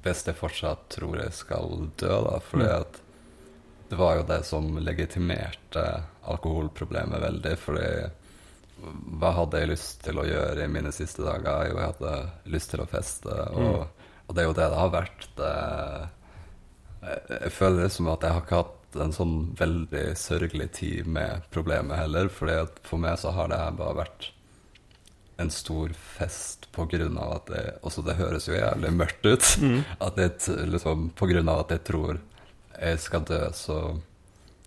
hvis jeg fortsatt tror jeg skal dø, da. Fordi Mm. at det var jo det som legitimerte alkoholproblemet veldig. Fordi hva hadde jeg lyst til å gjøre i mine siste dager? Jo, jeg hadde lyst til å feste, og, og det er jo det det har vært. Det, jeg føler det som at jeg har ikke hatt en sånn veldig sørgelig tid med problemet heller. fordi at for meg så har det her bare vært en stor fest av at det Også det høres jo jævlig mørkt ut. At det, liksom, av at jeg tror jeg skal dø, så,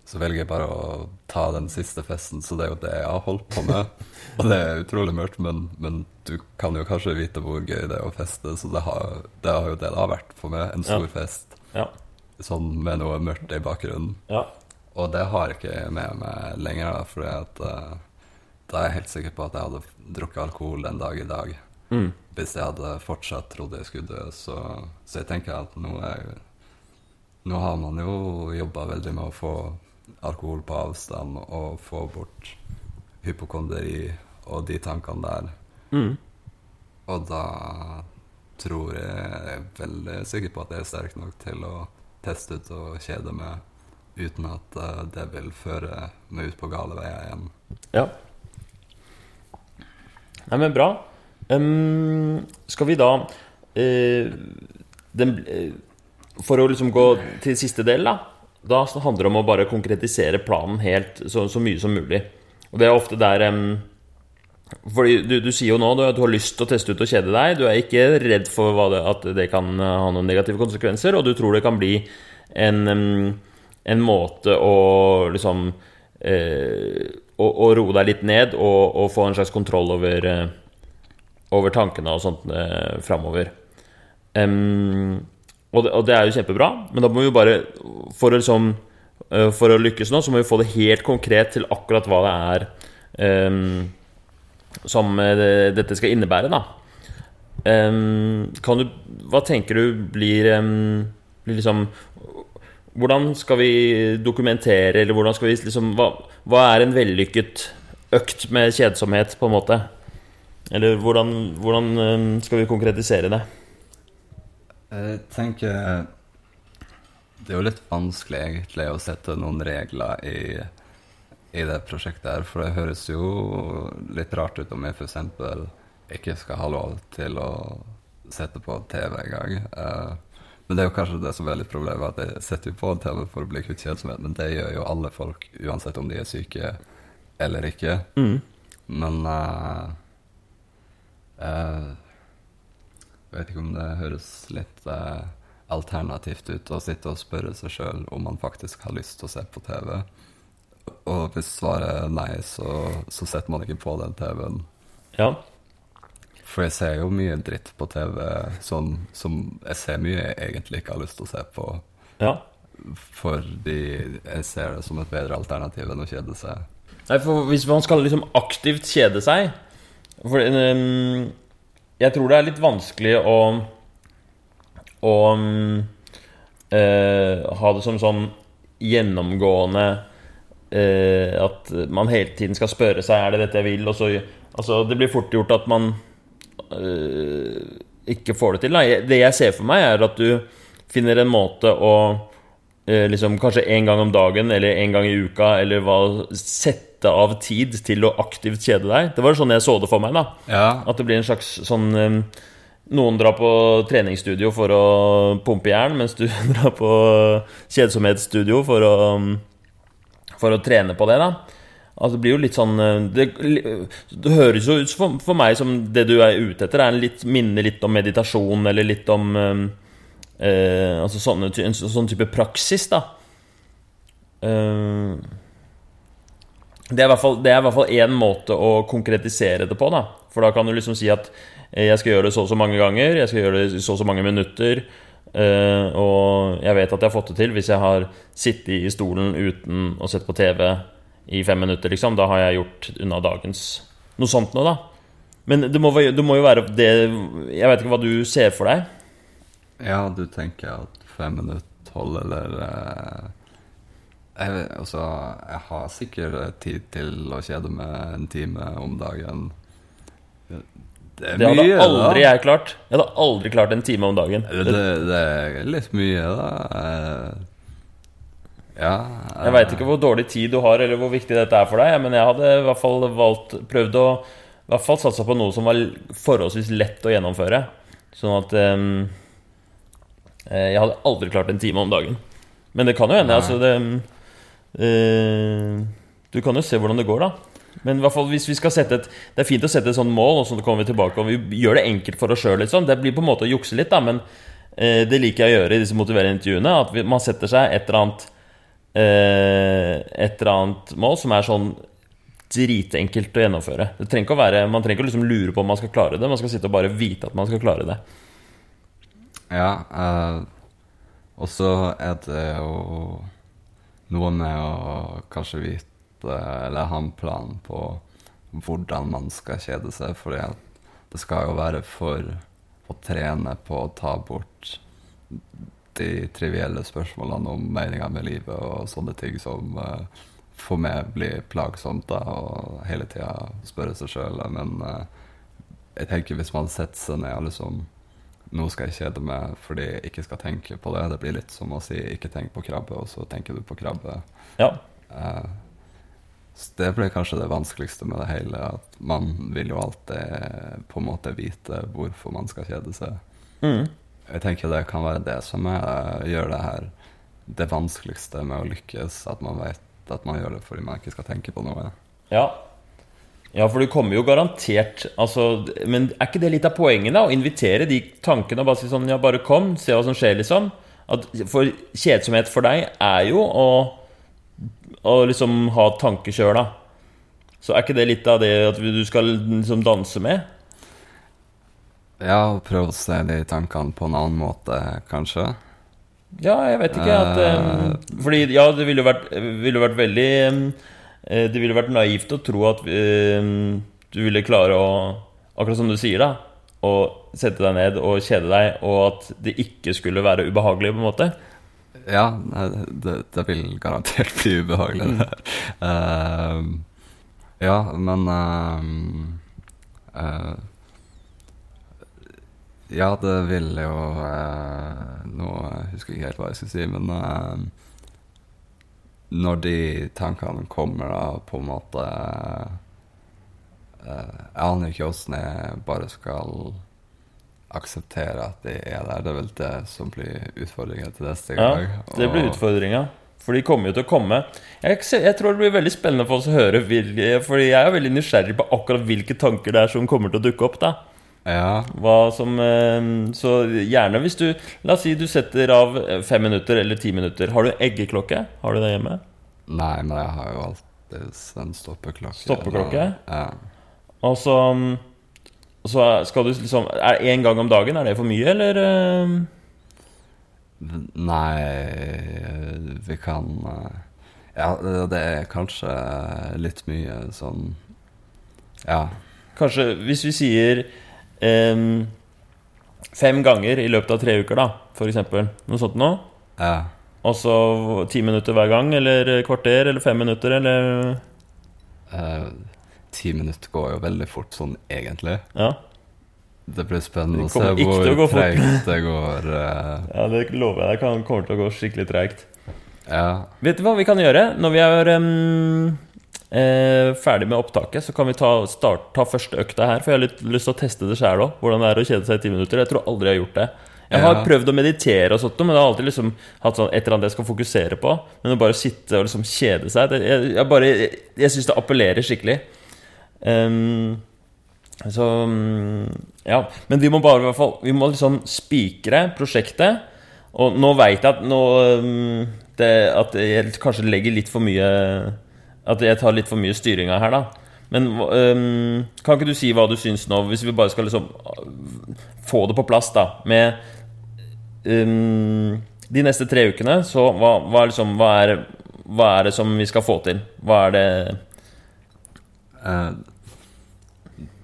så velger jeg bare å ta den siste festen. Så det er jo det jeg har holdt på med. Og det er utrolig mørkt, men, men du kan jo kanskje vite hvor gøy det er å feste, så det har, det har jo det det har vært for meg. En stor Ja. fest Ja. Sånn med noe mørkt i bakgrunnen. ja. Og det har jeg ikke med meg lenger, da, fordi at uh, da er jeg helt sikker på at jeg hadde drukket alkohol den dag i dag. Mm. Hvis jeg hadde fortsatt trodd jeg skulle dø. Så, så jeg tenker at nå er Nå har man jo jobba veldig med å få alkohol på avstand og få bort hypokonderi og de tankene der. Mm. Og da tror jeg jeg er veldig sikker på at jeg er sterk nok til å teste ut og kjede meg uten at eh, det vil føre meg ut på gale veier igjen. Ja. Nei, men bra. Um, skal vi da uh, den, eh, For å liksom gå til siste del, da. Da handler det om å bare konkretisere planen helt så, så mye som mulig. Og det er ofte der em, Fordi du, du sier jo nå at du har lyst til å teste ut og kjede deg. Du er ikke redd for det, at det kan eh, ha noen negative konsekvenser, og du tror det kan bli en, en måte å liksom eh, å, å roe deg litt ned og, og få en slags kontroll over, eh, over tankene og sånt eh, framover. Um, og, det, og det er jo kjempebra, men da må vi jo bare For å, liksom, eh, for å lykkes nå, så må vi få det helt konkret til akkurat hva det er em, som eh, dette skal innebære, da. Du Hva tenker du blir, blir liksom hvordan skal vi dokumentere, eller hvordan skal vi liksom Hva, hva er en vellykket økt med kjedsomhet, på en måte? Eller hvordan, hvordan skal vi konkretisere det? Jeg tenker Det er jo litt vanskelig egentlig å sette noen regler i, i det prosjektet her, for det høres jo litt rart ut om jeg f.eks. ikke skal ha lov til å sette på TV engang. Uh, men det er jo kanskje det som er litt problemet, at jeg setter jo på TV for å bli kvitt kjedsomhet, men det gjør jo alle folk, uansett om de er syke eller ikke. Mm. Men uh, uh, Jeg vet ikke om det høres litt eh, alternativt ut å sitte og spørre seg sjøl om man faktisk har lyst til å se på TV. Og hvis svaret er nei, så, så setter man ikke på den TV-en. Ja. For jeg ser jo mye dritt på TV sånn, som jeg ser mye jeg egentlig ikke har lyst til å se på. ja. Fordi jeg ser det som et bedre alternativ enn å kjede seg. Nei, for hvis man skal liksom aktivt kjede seg For um, jeg tror det er litt vanskelig å Å um, uh, ha det som sånn gjennomgående At man hele tiden skal spørre seg Er det dette jeg vil, og så Altså, det blir fort gjort at man eh, ikke får det til. Da. Det jeg ser for meg, er at du finner en måte å eh, liksom kanskje en gang om dagen eller en gang i uka eller hva, sette av tid til å aktivt kjede deg. Det var sånn jeg så det for meg. da Ja, At det blir en slags sånn eh, Noen drar på treningsstudio for å pumpe jern, mens du drar på kjedsomhetsstudio for å For å trene på det, da. Altså, det blir jo litt sånn eh, Det, det høres jo ut for, for meg som det du er ute etter, er litt, minner litt om meditasjon, eller litt om eh, eh, Altså sånne, en sånn type praksis, da. Eh, det i hvert fall- det er i hvert fall én måte å konkretisere det på. da For da kan du liksom si at eh, jeg skal gjøre det så og så mange ganger, jeg skal gjøre det i så og så mange minutter. eh, og jeg vet at jeg har fått det til hvis jeg har sittet i stolen uten å sett på TV i fem minutter. liksom Da har jeg gjort unna dagens Noe sånt noe, da. Men det må, det må jo være det Jeg vet ikke hva du ser for deg. Ja, du tenker at fem minutter holder, eller eh, jeg, altså, jeg har sikkert tid til å kjede meg en time om dagen. Det Det hadde mye, aldri da. jeg klart. Jeg hadde aldri klart en time om dagen. Det, det er litt mye, da. Eh, Ja. Jeg veit ikke hvor dårlig tid du har, eller hvor viktig dette er for deg, men jeg hadde i hvert fall valgt prøvd å i hvert fall satsa på noe som var forholdsvis lett å gjennomføre. Sånn at eh, Jeg hadde aldri klart en time om dagen. Men det kan jo hende. Altså det eh, Du kan jo se hvordan det går, da. Men i hvert fall hvis vi skal sette et Det er fint å sette et sånt mål, og så kommer vi tilbake og vi gjør det enkelt for oss sjøl. Liksom. Det blir på en måte å jukse litt, da, men eh, det liker jeg å gjøre i disse motiverende intervjuene. At vi, man setter seg et eller annet eh, et eller annet mål som er sånn dritenkelt å gjennomføre. Det trenger ikke å være, man trenger ikke å liksom lure på om man skal klare det, man skal sitte og bare vite at man skal klare det. Ja. eh, og så er det jo noe med å kanskje vite, eller ha en plan på hvordan man skal kjede seg, For det skal jo være for å trene på å ta bort de trivielle spørsmålene om meninga med livet og sånne ting som eh, for meg blir plagsomt, da, og hele tida spørre seg sjøl. Men eh, jeg tenker hvis man setter seg ned og liksom Nå skal jeg kjede meg fordi jeg ikke skal tenke på det. Det blir litt som å si 'ikke tenk på krabbe', og så tenker du på krabbe. Ja. Eh, så det blir kanskje det vanskeligste med det hele. At man vil jo alltid på en måte vite hvorfor man skal kjede seg. Mm. Jeg tenker det kan være det som er, gjør det her det vanskeligste med å lykkes. At man vet at man gjør det fordi man ikke skal tenke på noe. Ja. ja, for du kommer jo garantert altså, Men er ikke det litt av poenget, da? Å invitere de tankene og bare si sånn Ja, bare kom, se hva som skjer, liksom. At for kjedsomhet for deg er jo å, å liksom ha tanker sjøl, da. Så er ikke det litt av det at du skal liksom danse med? Ja, og prøve å se de tankene på en annen måte, kanskje. Ja, jeg vet ikke at um, Fordi ja, det ville jo vært, ville vært veldig um, Det ville vært naivt å tro at um, du ville klare å Akkurat som du sier, da. Å sette deg ned og kjede deg, og at det ikke skulle være ubehagelig, på en måte. Ja, det, det vil garantert bli ubehagelig, det her. Uh, ja, men uh, uh, Ja, det vil jo Nå husker jeg ikke helt hva jeg skal si, men når de tankene kommer, da, på en måte Jeg aner ikke åssen jeg bare skal akseptere at de er der. Det er vel det som blir utfordringen til neste gang. Ja, det blir utfordringa. For de kommer jo til å komme. Jeg, jeg, tror det blir veldig spennende for oss å høre, fordi jeg er veldig nysgjerrig på akkurat hvilke tanker det er som kommer til å dukke opp. da ja. Som Så gjerne hvis du La oss si du setter av fem minutter eller ti minutter. Har du eggeklokke? Har du det hjemme? Nei, men jeg har jo alltid en stoppeklokke. Stoppeklokke? Ja. Og så så skal du liksom Er én gang om dagen, er det for mye, eller? Nei Vi kan Ja, det er kanskje litt mye sånn Ja. Kanskje hvis vi sier um, fem ganger i løpet av tre uker, da, eksempel. Noe sånt noe. Ja. Og så ti minutter hver gang, eller kvarter, eller fem minutter, eller uh, Ti minutter går jo veldig fort sånn, egentlig. Ja. Det blir spennende det å se hvor treigt det går. Uh... Ja, det lover jeg. Det kommer til å gå skikkelig treigt. Ja. Vet du hva vi kan gjøre? Når vi er um, eh, ferdig med opptaket, så kan vi ta, start, ta første økta her. For jeg har litt lyst til å teste det sjæl òg. Hvordan det er å kjede seg i ti minutter. Jeg tror aldri jeg har gjort det. Jeg har Ja. prøvd å meditere, og sånt, men jeg har alltid liksom hatt sånn et eller annet jeg skal fokusere på. Men å bare sitte og liksom kjede seg det, Jeg, jeg, bare, jeg, jeg syns det appellerer skikkelig. Ehm, så mm, Ja. Men vi må bare hvert fall Vi må liksom spikre prosjektet. Og nå veit jeg at nå mm, det, At jeg kanskje legger litt for mye At jeg tar litt for mye styringa her, da. Men um, kan ikke du si hva du syns nå, hvis vi bare skal liksom øh, få det på plass, da, med um, de neste tre ukene, så hva, hva, liksom, hva, er, hva er det som vi skal få til? Hva er det Eh,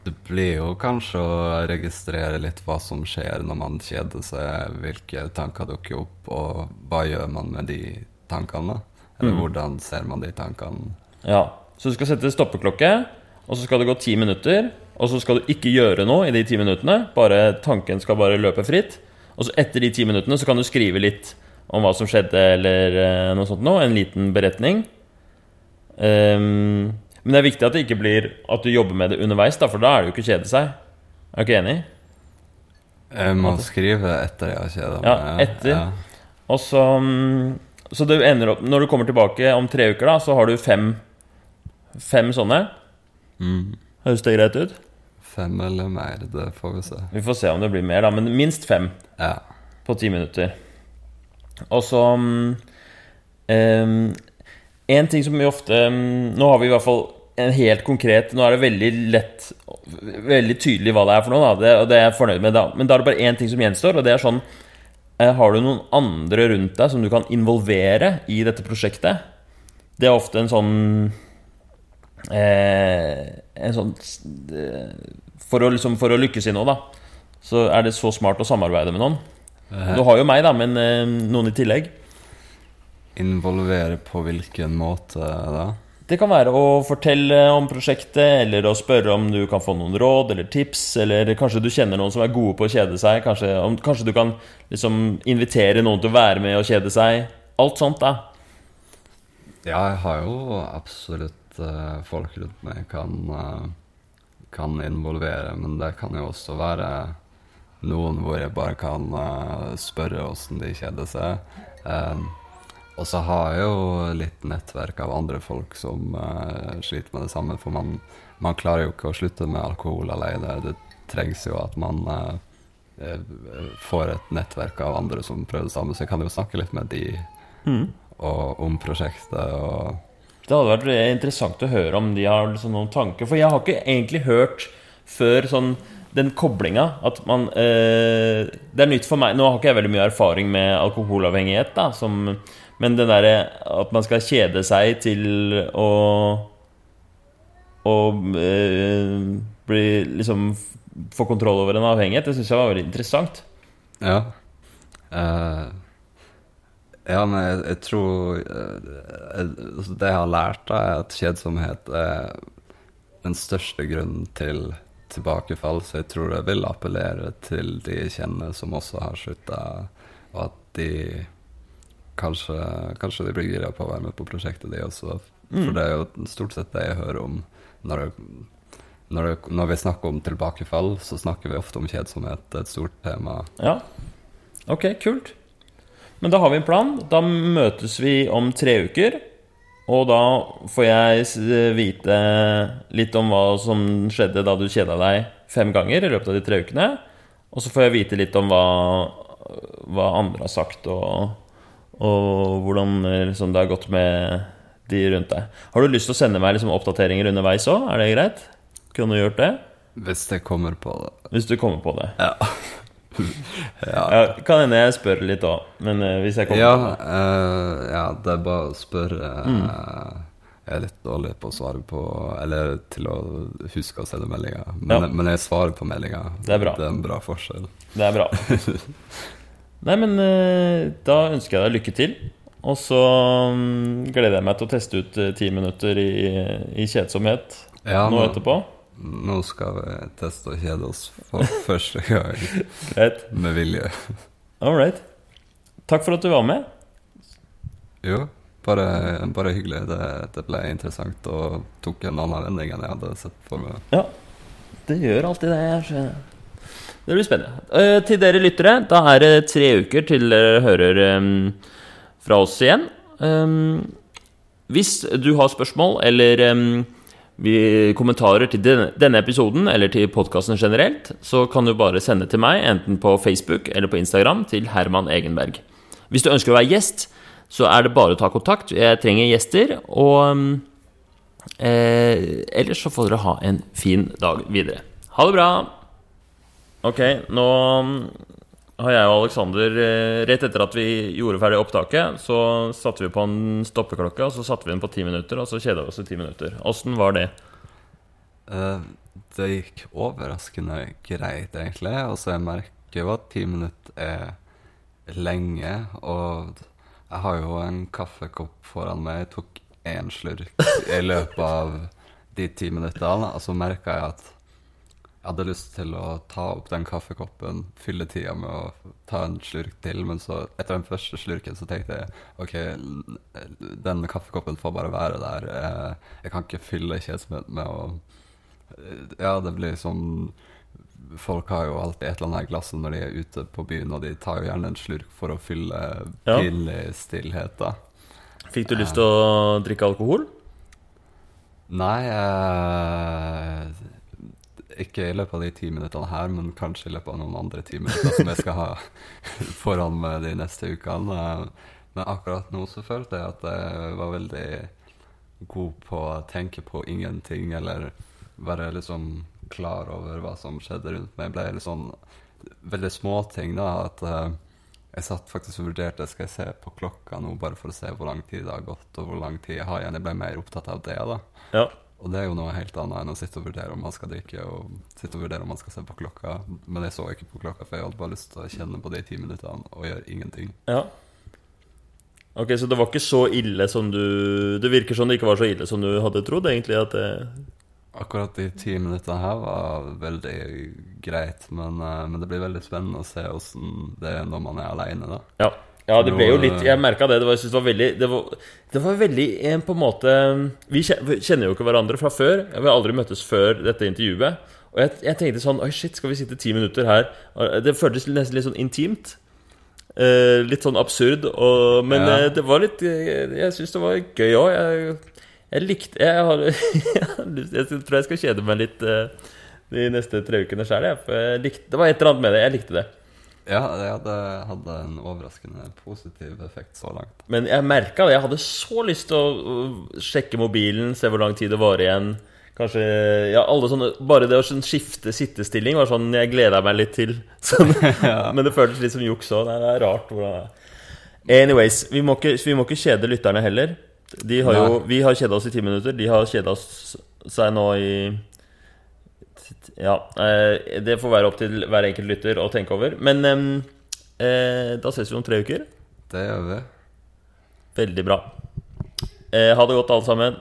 det blir jo kanskje å registrere litt hva som skjer når man kjeder seg, hvilke tanker dukker opp, og hva gjør man med de tankene? Eller Mm. hvordan ser man de tankene? Ja. Så du skal sette stoppeklokke, og så skal det gå ti minutter. Og så skal du ikke gjøre noe i de ti minuttene. Bare Tanken skal bare løpe fritt. Og så etter de ti minuttene så kan du skrive litt om hva som skjedde, eller eh, noe sånt noe. En liten beretning. Ehm, men det er viktig at det ikke blir at du jobber med det underveis, da, for da er det jo ikke å kjede seg. Er du ikke enig? Jeg må skrive etter jeg har kjeda meg. Ja, etter. Og så mm, Så det ender opp Når du kommer tilbake om tre uker, da, så har du fem Fem sånne. Mm. Høres det greit ut? Fem eller mer, det får vi se. Vi får se om det blir mer, da. Men minst fem Ja. på ti minutter. Og så Ehm, en ting som vi ofte mm, Nå har vi i hvert fall en helt konkret Nå er det veldig lett Veldig tydelig hva det er for noe, da, det, og det er jeg fornøyd med. da Men da er det bare én ting som gjenstår, og det er sånn eh, Har du noen andre rundt deg som du kan involvere i dette prosjektet? Det er ofte en sånn eh, En sånn eh, for, å, liksom, for å lykkes i noe, da, så er det så smart å samarbeide med noen. Du har jo meg, da, men eh, noen i tillegg. Involvere på hvilken måte da? Det kan være å fortelle om prosjektet, eller å spørre om du kan få noen råd eller tips, eller kanskje du kjenner noen som er gode på å kjede seg. Kanskje, om, kanskje du kan liksom invitere noen til å være med og kjede seg. Alt sånt, da. Ja, jeg har jo absolutt uh, folk rundt meg kan, uh, kan involvere, men det kan jo også være noen hvor jeg bare kan uh, spørre åssen de kjeder seg. Um, og så har jeg jo litt nettverk av andre folk som uh, sliter med det samme. For man, man, klarer jo ikke å slutte med alkohol alene. Det trengs jo at man uh, får et nettverk av andre som prøver det samme. Så jeg kan jo snakke litt med de mm. og, om prosjektet. og det hadde vært interessant å høre om de har liksom noen tanker. For jeg har ikke egentlig hørt før sånn den koblinga at man uh, Det er nytt for meg. Nå har ikke jeg veldig mye erfaring med alkoholavhengighet, da, som, men det derre at man skal kjede seg til å Å eh, bli liksom Få kontroll over en avhengighet, det syns jeg var veldig interessant. Ja. Uh, ja, men jeg, jeg tror uh, Det jeg har lært, da, er at kjedsomhet er den største grunnen til tilbakefall, så jeg tror det vil appellere til de jeg kjenner som også har slutta, og at de kanskje, kanskje de blir gira på å være med på prosjektet, de også. For mm. det er jo stort sett det jeg hører om når, det, når, det, når, vi snakker om tilbakefall, så snakker vi ofte om kjedsomhet. Det er et stort tema. Ja. Ok, kult. Men da har vi en plan. Da møtes vi om tre uker. Og da får jeg vite litt om hva som skjedde da du kjeda deg fem ganger i løpet av de tre ukene. Og så får jeg vite litt om hva, hva andre har sagt, og, og hvordan liksom, det har gått med de rundt deg. Har du lyst til å sende meg liksom, oppdateringer underveis òg? Er det greit? Kunne du gjort det? Hvis jeg kommer på det. Hvis du kommer på det. Ja. ja. ja. Kan hende jeg spør litt òg, men uh, hvis jeg kommer ja, på det uh, Ja, det er bare å spørre. Mm. Uh, jeg er litt dårlig på å svare på Eller til å huske å sende meldinger. Men, ja. men, jeg svarer på meldinger. Det er bra. Det er en bra forskjell. Det er bra. Nei, men da ønsker jeg deg lykke til. Og så um, gleder jeg meg til å teste ut ti minutter i, i kjedsomhet ja, nå, nå etterpå. Nå skal vi teste å kjede oss for første gang. Med vilje. All right. Takk for at du var med. Jo, bare, bare hyggelig. Det, det, ble interessant og tok en annen vending enn jeg hadde sett for meg. Ja, det gjør alltid det. Det blir spennende. Uh, til dere lyttere, da er det tre uker til dere hører um, fra oss igjen. Um, hvis du har spørsmål eller um, kommentarer til denne episoden eller til podkasten generelt, så kan du bare sende til meg, enten på Facebook eller på Instagram, til Herman Egenberg. Hvis du ønsker å være gjest, så er det bare å ta kontakt. Jeg trenger gjester. Og eh, ellers så får dere ha en fin dag videre. Ha det bra! Ok, nå har jeg og Aleksander eh, Rett etter at vi gjorde ferdig opptaket, så satte vi på en stoppeklokke, og så satte vi den på ti minutter, og så kjeda vi oss i ti minutter. Åssen var det? Uh, det gikk overraskende greit, egentlig. Altså, jeg merker jo at ti minutter er lenge, og jeg har jo en kaffekopp foran meg. Jeg tok én slurk i løpet av de ti minuttene, og så merka jeg at jeg hadde lyst til å ta opp den kaffekoppen, fylle tida med å ta en slurk til, men så etter den første slurken så tenkte jeg OK, den kaffekoppen får bare være der. Jeg kan ikke fylle kjedsomhet med å Ja, det blir sånn Folk har jo alltid et eller annet i glasset når de er ute på byen, og de tar jo gjerne en slurk for å fylle ja. pinlig stillhet, da. Fikk du lyst til å drikke alkohol? Nei, jeg ikke i løpet av de ti minuttene her, men kanskje i løpet av noen andre ti minutter som jeg skal ha foran meg de neste ukene. Men akkurat nå så følte jeg at jeg var veldig god på å tenke på ingenting, eller være liksom klar over hva som skjedde rundt meg. Jeg ble litt sånn veldig småting, da. At eh, jeg satt faktisk og vurderte skal jeg se på klokka nå, bare for å se hvor lang tid det har gått, og hvor lang tid jeg har igjen. Jeg ble mer opptatt av det, da. Ja. Og det er jo noe helt annet enn å sitte og vurdere om man skal drikke og sitte og vurdere om man skal se på klokka. Men jeg så ikke på klokka, for jeg hadde bare lyst til å kjenne på de ti minuttene og gjøre ingenting. ja. Ok, så det var ikke så ille som du Det virker som det ikke var så ille som du hadde trodd, egentlig. At det Akkurat de ti minuttene her var veldig greit, men, eh, men det blir veldig spennende å se åssen det er når man er aleine, da. Ja. Ja, det ble jo litt Jeg merka det. Det var, det var veldig det var, det var veldig en på en måte Vi kjenner jo ikke hverandre fra før. Vi har aldri møttes før dette intervjuet. Og jeg, jeg tenkte sånn Oi, shit, skal vi sitte ti minutter her? Det føltes nesten litt sånn intimt. Eh, litt sånn absurd. Og, men Ja. eh, det var litt Jeg, Jeg syns det var gøy òg. Jeg, jeg likte Jeg, har, jeg, tror jeg skal kjede meg litt eh, de neste tre ukene sjøl. Det var et eller annet med det. Jeg likte det. Ja, det hadde, hadde en overraskende positiv effekt så langt. Men jeg merka det. Jeg hadde så lyst til å sjekke mobilen, se hvor lang tid det var igjen. Kanskje Ja, alle sånne Bare det å sånn skifte sittestilling var sånn jeg gleda meg litt til. Sånn. Men det føltes litt som juks òg. Det er rart hvordan det er. Anyways, vi må ikke, vi må ikke kjede lytterne heller. De har jo, vi har kjeda oss i ti minutter. De har kjeda seg nå i Ja. eh, Det får være opp til hver enkelt lytter å tenke over. Men eh, da ses vi om tre uker. Det gjør vi. Veldig bra. Eh, ha det godt, alle sammen.